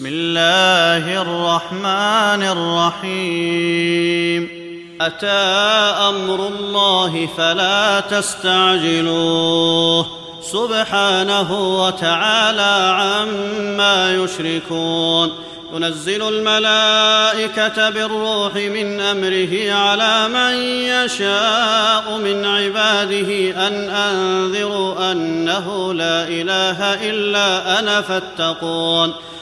بسم الله الرحمن الرحيم. أتى أمر الله فلا تستعجلوه. سبحانه وتعالى عما يشركون. ينزل الملائكة بالروح من أمره على من يشاء من عباده أن أنذروا أنه لا إله إلا أنا فاتقون.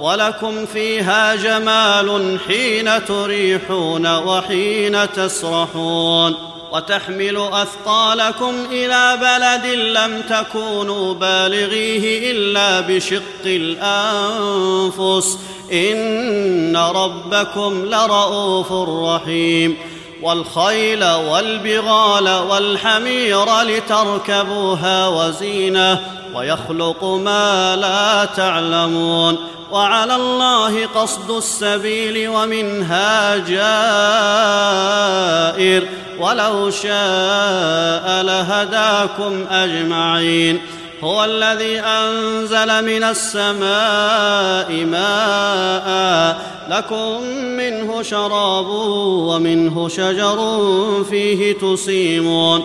ولكم فيها جمال حين تريحون وحين تسرحون وتحمل أثقالكم إلى بلد لم تكونوا بالغيه إلا بشق الأنفس. إن ربكم لرءوف رحيم. والخيل والبغال والحمير لتركبوها وزينة ويخلق ما لا تعلمون. وعلى الله قصد السبيل ومنها جائر ولو شاء لهداكم أجمعين. هو الذي أنزل من السماء ماء لكم منه شراب ومنه شجر فيه تسيمون.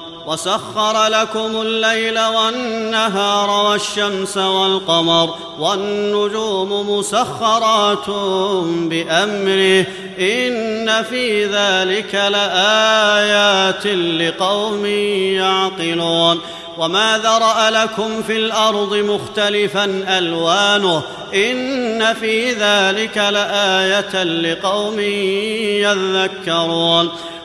وسخر لكم الليل والنهار والشمس والقمر والنجوم مسخرات بأمره. إن في ذلك لآيات لقوم يعقلون. وما ذرأ لكم في الأرض مختلفا ألوانه. إن في ذلك لآية لقوم يذكرون.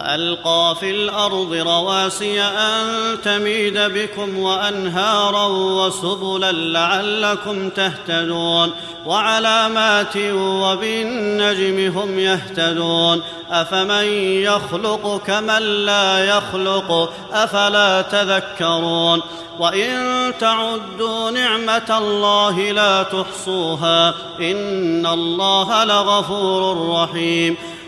وألقى في الأرض رواسي أن تميد بكم وأنهارا وسبلا لعلكم تهتدون وعلامات وبالنجم هم يهتدون أفمن يخلق كمن لا يخلق أفلا تذكرون وإن تعدوا نعمة الله لا تحصوها إن الله لغفور رحيم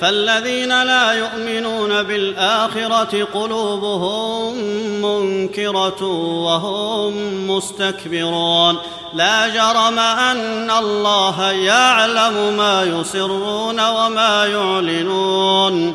فالذين لا يؤمنون بالآخرة قلوبهم منكرة وهم مستكبرون. لا جرم أن الله يعلم ما يسرون وما يعلنون.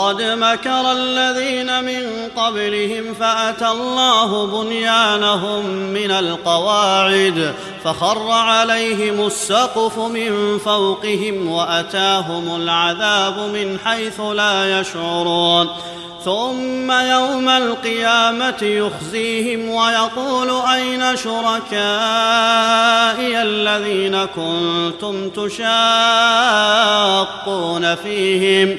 قد مكر الذين من قبلهم فأتى الله بنيانهم من القواعد فخر عليهم السقف من فوقهم وأتاهم العذاب من حيث لا يشعرون. ثم يوم القيامة يخزيهم ويقول أين شركائي الذين كنتم تشاقون فيهم؟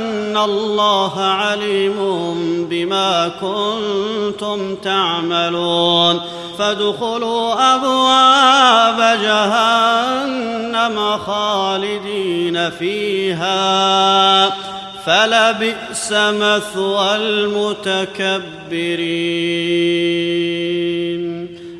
الله عليم بما كنتم تعملون. فادخلوا أبواب جهنم خالدين فيها. فلبئس مثوى المتكبرين.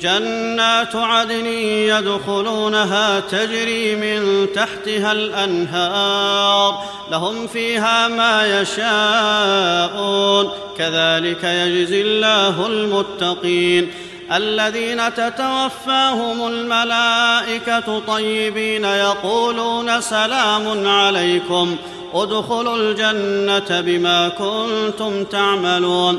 جنات عدن يدخلونها تجري من تحتها الأنهار لهم فيها ما يشاءون كذلك يجزي الله المتقين الذين تتوفاهم الملائكة طيبين يقولون سلام عليكم ادخلوا الجنة بما كنتم تعملون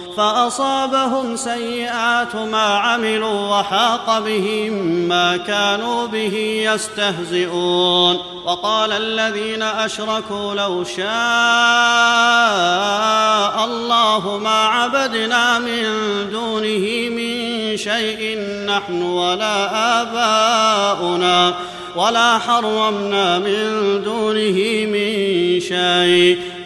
فأصابهم سيئات ما عملوا وحاق بهم ما كانوا به يستهزئون. وقال الذين أشركوا لو شاء الله ما عبدنا من دونه من شيء نحن ولا آباؤنا ولا حرمنا من دونه من شيء.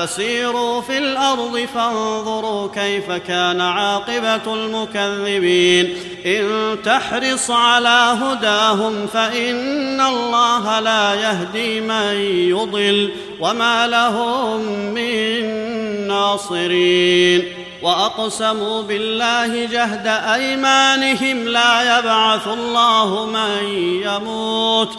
فسيروا في الأرض فانظروا كيف كان عاقبة المكذبين. إن تحرص على هداهم فإن الله لا يهدي من يضل وما لهم من ناصرين. وأقسموا بالله جهد أيمانهم لا يبعث الله من يموت.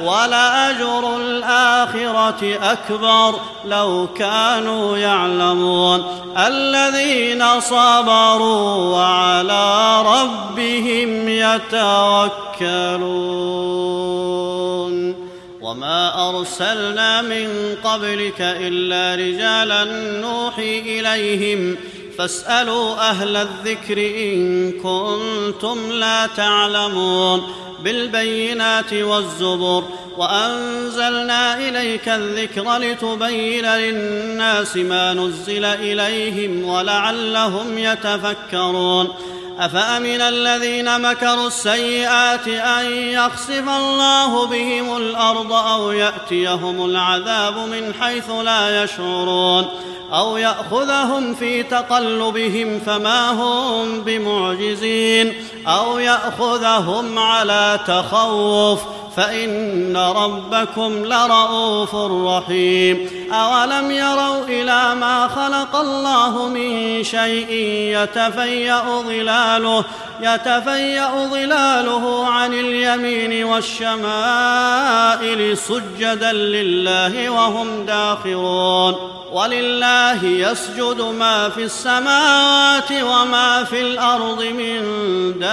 ولأجر الآخرة أكبر لو كانوا يعلمون. الذين صبروا وعلى ربهم يتوكلون. وما أرسلنا من قبلك إلا رجالا نوحي إليهم. فاسألوا أهل الذكر إن كنتم لا تعلمون. بالبينات والزبر وأنزلنا إليك الذكر لتبين للناس ما نزل إليهم ولعلهم يتفكرون. أفأمن الذين مكروا السيئات أن يخسف الله بهم الأرض أو يأتيهم العذاب من حيث لا يشعرون أو يأخذهم في تقلبهم فما هم بمعجزين أو يأخذهم على تخوف فإن ربكم لرءوف رحيم. أولم يروا إلى ما خلق الله من شيء يتفيأ ظلاله يتفيأ ظلاله عن اليمين والشمائل سجدا لله وهم داخرون. ولله يسجد ما في السماوات وما في الأرض من دابة.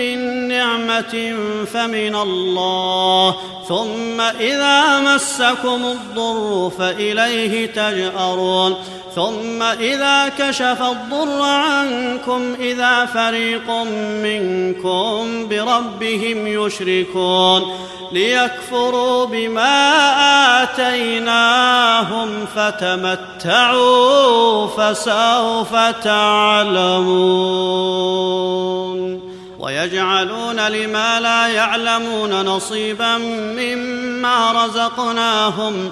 فمن الله. ثم إذا مسكم الضر فإليه تجأرون. ثم إذا كشف الضر عنكم إذا فريق منكم بربهم يشركون. ليكفروا بما آتيناهم فتمتعوا فسوف تعلمون. ويجعلون لما لا يعلمون نصيبا مما رزقناهم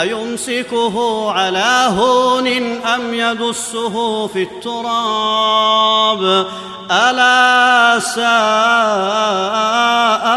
أيمسكه على هون أم يدسه في التراب؟ ألا ساء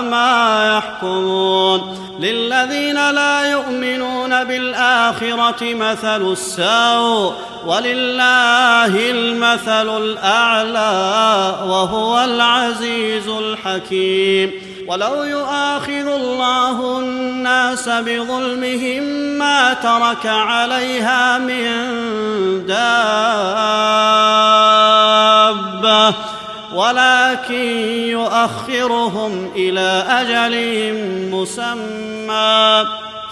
ما يحكمون؟ للذين لا يؤمنون بالآخرة مثل السوء ولله المثل الأعلى وهو العزيز الحكيم. ولو يؤاخذ الله الناس بظلمهم ما ترك عليها من دابة ولكن يؤخرهم إلى أجل مسمى.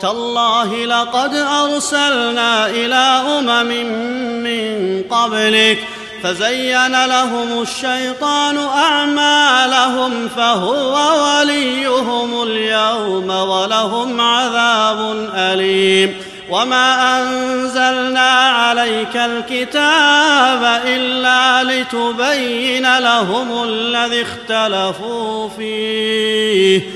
تالله لقد أرسلنا إلى أمم من قبلك فزين لهم الشيطان أعمالهم فهو وليهم اليوم ولهم عذاب أليم. وما أنزلنا عليك الكتاب إلا لتبين لهم الذي اختلفوا فيه.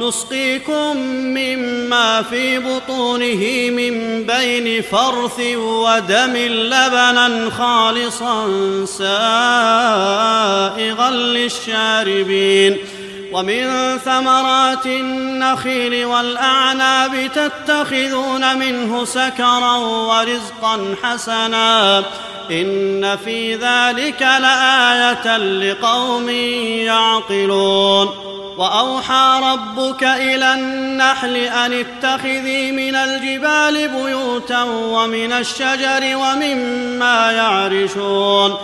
نسقيكم مما في بطونه من بين فرث ودم لبنا خالصا سائغا للشاربين ومن ثمرات النخيل والأعناب تتخذون منه سكرا ورزقا حسنا إن في ذلك لآية لقوم يعقلون وأوحى ربك إلى النحل أن اتخذي من الجبال بيوتا ومن الشجر ومما يعرشون.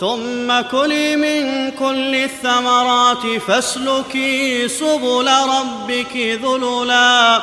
ثم كلي من كل الثمرات فاسلكي سبل ربك ذللا.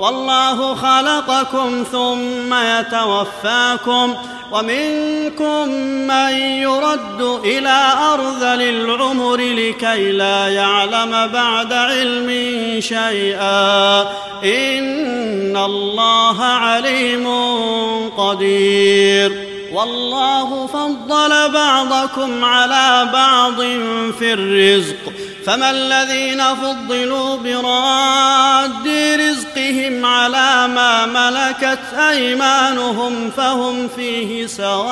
والله خلقكم ثم يتوفاكم ومنكم من يرد إلى ارذل العمر لكي لا يعلم بعد علم شيئا. إن الله عليم قدير. والله فضل بعضكم على بعض في الرزق. فما الذين فضلوا براد رزقهم على ما ملكت أيمانهم فهم فيه سواء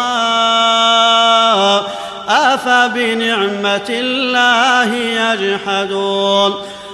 أفبنعمة الله يجحدون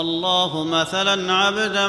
الله مثلا عبدا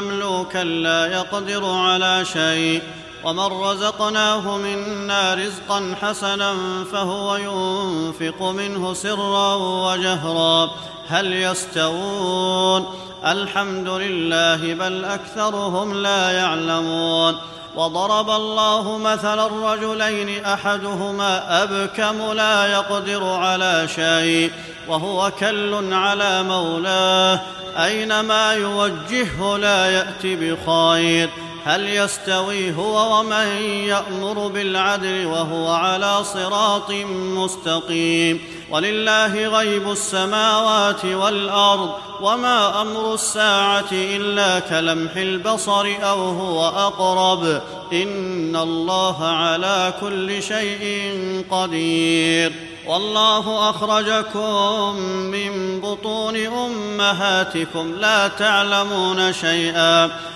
مملوكا لا يقدر على شيء. ومن رزقناه منا رزقا حسنا فهو ينفق منه سرا وجهرا هل يستوون؟ الحمد لله بل اكثرهم لا يعلمون. وضرب الله مثلا الرجلين احدهما ابكم لا يقدر على شيء وهو كل على مولاه اينما يوجهه لا يات بخير هل يستوي هو ومن يأمر بالعدل وهو على صراط مستقيم؟ ولله غيب السماوات والأرض وما أمر الساعة إلا كلمح البصر أو هو أقرب. إن الله على كل شيء قدير. والله أخرجكم من بطون أمهاتكم لا تعلمون شيئا.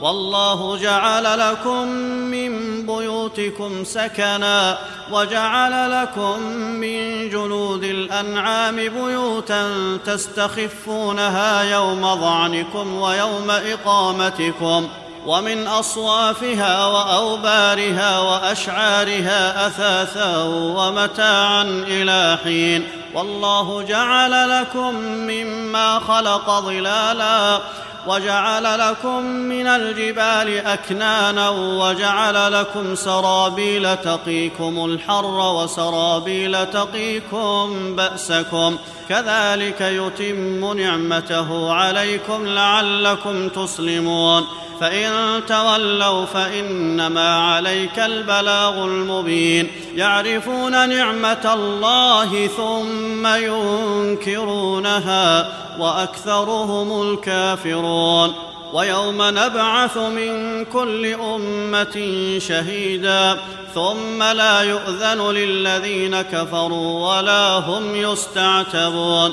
والله جعل لكم من بيوتكم سكنا وجعل لكم من جلود الأنعام بيوتا تستخفونها يوم ظعنكم ويوم إقامتكم ومن أصوافها وأوبارها وأشعارها أثاثا ومتاعا إلى حين والله جعل لكم مما خلق ظلالا وجعل لكم من الجبال أكنانا وجعل لكم سرابيل تقيكم الحر وسرابيل تقيكم بأسكم. كذلك يتم نعمته عليكم لعلكم تسلمون. فإن تولوا فإنما عليك البلاغ المبين. يعرفون نعمة الله ثم ينكرونها وأكثرهم الكافرون. ويوم نبعث من كل أمة شهيدا. ثم لا يؤذن للذين كفروا ولا هم يستعتبون.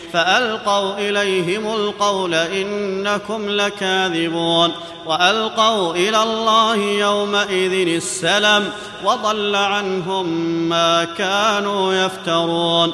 فألقوا إليهم القول إنكم لكاذبون وألقوا إلى الله يومئذ السلم وضل عنهم ما كانوا يفترون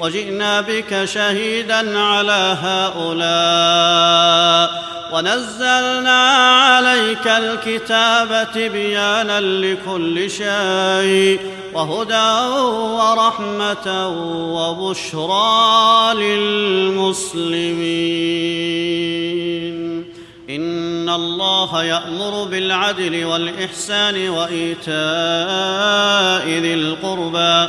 وجئنا بك شهيدا على هؤلاء ونزلنا عليك الكتاب تبيانا لكل شيء وهدى ورحمة وبشرى للمسلمين. إن الله يأمر بالعدل والإحسان وإيتاء ذي القربى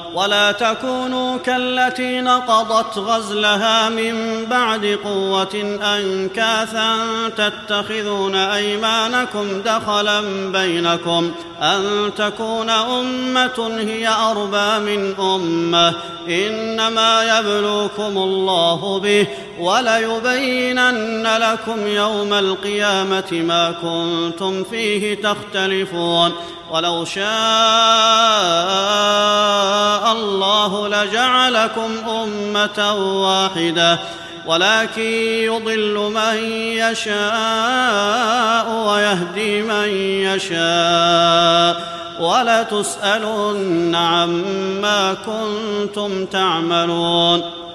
ولا تكونوا كالتي نقضت غزلها من بعد قوة أنكاثا تتخذون أيمانكم دخلا بينكم أن تكون أمة هي أربى من أمة إنما يبلوكم الله به وليبينن لكم يوم القيامة ما كنتم فيه تختلفون. ولو شاء الله لجعلكم أمة واحدة. ولكن يضل من يشاء ويهدي من يشاء. ولتسألن عما كنتم تعملون.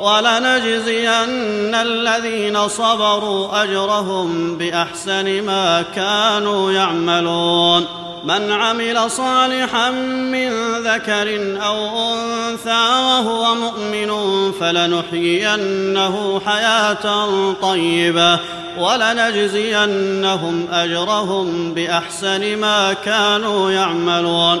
ولنجزين الذين صبروا أجرهم بأحسن ما كانوا يعملون. من عمل صالحا من ذكر أو أنثى وهو مؤمن فلنحيينه حياة طيبة ولنجزينهم أجرهم بأحسن ما كانوا يعملون.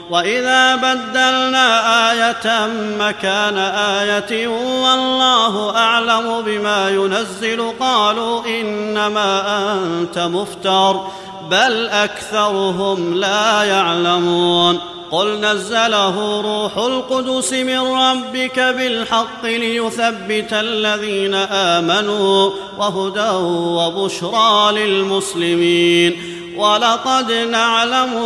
وإذا بدلنا آية مكان آية والله أعلم بما ينزل قالوا إنما أنت مفتر بل أكثرهم لا يعلمون قل نزله روح القدس من ربك بالحق ليثبت الذين آمنوا وهدى وبشرى للمسلمين ولقد نعلم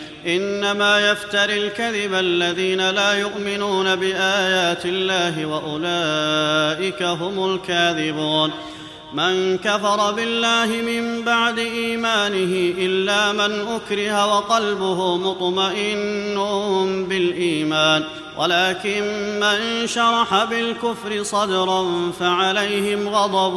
إنما يفتري الكذب الذين لا يؤمنون بآيات الله وأولئك هم الكاذبون. من كفر بالله من بعد إيمانه إلا من أكره وقلبه مطمئن بالإيمان. ولكن من شرح بالكفر صدرا فعليهم غضب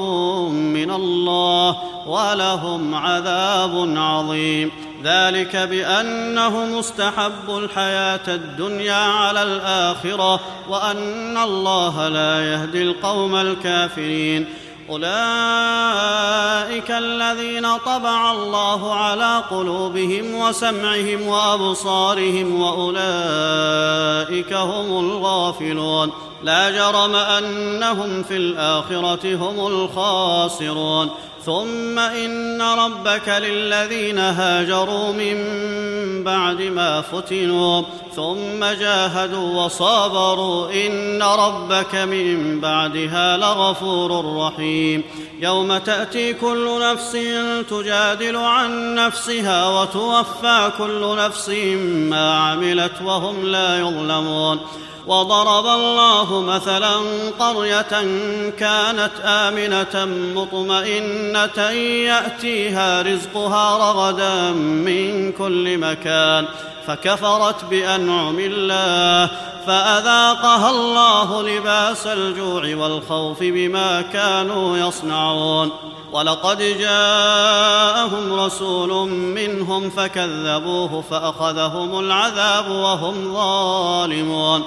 من الله ولهم عذاب عظيم. ذلك بأنه مستحب الحياة الدنيا على الآخرة وأن الله لا يهدي القوم الكافرين. أولئك الذين طبع الله على قلوبهم وسمعهم وأبصارهم وأولئك هم الغافلون. لا جرم أنهم في الآخرة هم الخاسرون. ثم إن ربك للذين هاجروا من بعد ما فتنوا. ثم جاهدوا وصابروا. إن ربك من بعدها لغفور رحيم. يوم تأتي كل نفس تجادل عن نفسها وتوفى كل نفس ما عملت وهم لا يظلمون. وضرب الله مثلا قرية كانت آمنة مطمئنة يأتيها رزقها رغدا من كل مكان فكفرت بأنعم الله فأذاقها الله لباس الجوع والخوف بما كانوا يصنعون. ولقد جاءهم رسول منهم فكذبوه فأخذهم العذاب وهم ظالمون.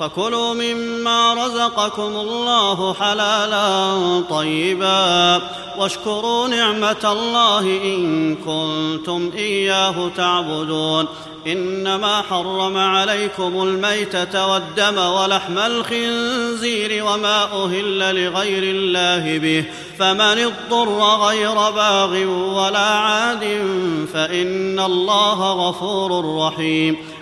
فكلوا مما رزقكم الله حلالا طيبا. واشكروا نعمة الله إن كنتم إياه تعبدون. إنما حرم عليكم الميتة والدم ولحم الخنزير وما أهل لغير الله به. فمن اضطر غير باغ ولا عاد فإن الله غفور رحيم.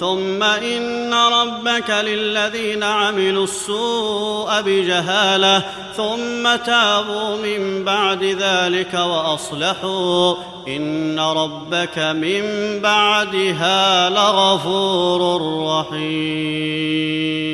ثم إن ربك للذين عملوا السوء بجهالة ثم تابوا من بعد ذلك وأصلحوا. إن ربك من بعدها لغفور رحيم.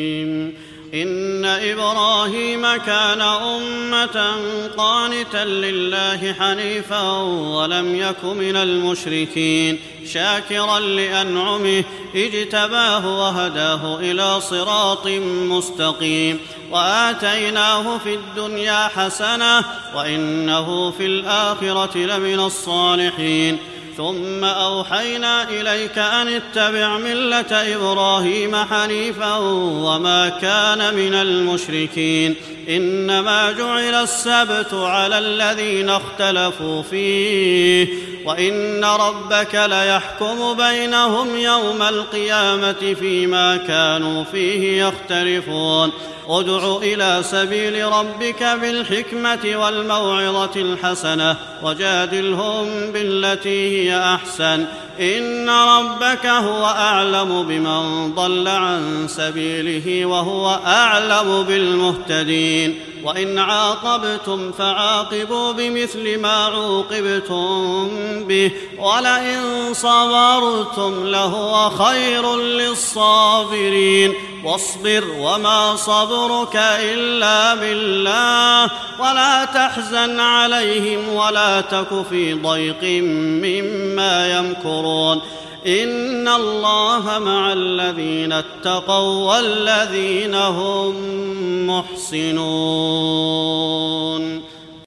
إن إبراهيم كان أمة قانتا لله حنيفا ولم يك من المشركين. شاكرا لأنعمه اجتباه وهداه إلى صراط مستقيم. وآتيناه في الدنيا حسنة وإنه في الآخرة لمن الصالحين. ثم أوحينا إليك أن اتبع ملة إبراهيم حنيفا وما كان من المشركين. إنما جعل السبت على الذين اختلفوا فيه. وإن ربك ليحكم بينهم يوم القيامة فيما كانوا فيه يختلفون. ادع إلى سبيل ربك بالحكمة والموعظة الحسنة وجادلهم بالتي هي أحسن إن ربك هو أعلم بمن ضل عن سبيله وهو أعلم بالمهتدين. وإن عاقبتم فعاقبوا بمثل ما عوقبتم به. ولئن صبرتم لهو خير للصابرين. واصبر وما صبرك إلا بالله. ولا تحزن عليهم ولا تك في ضيق مما يمكرون. يشكرون إن الله مع الذين اتقوا والذين هم محسنون.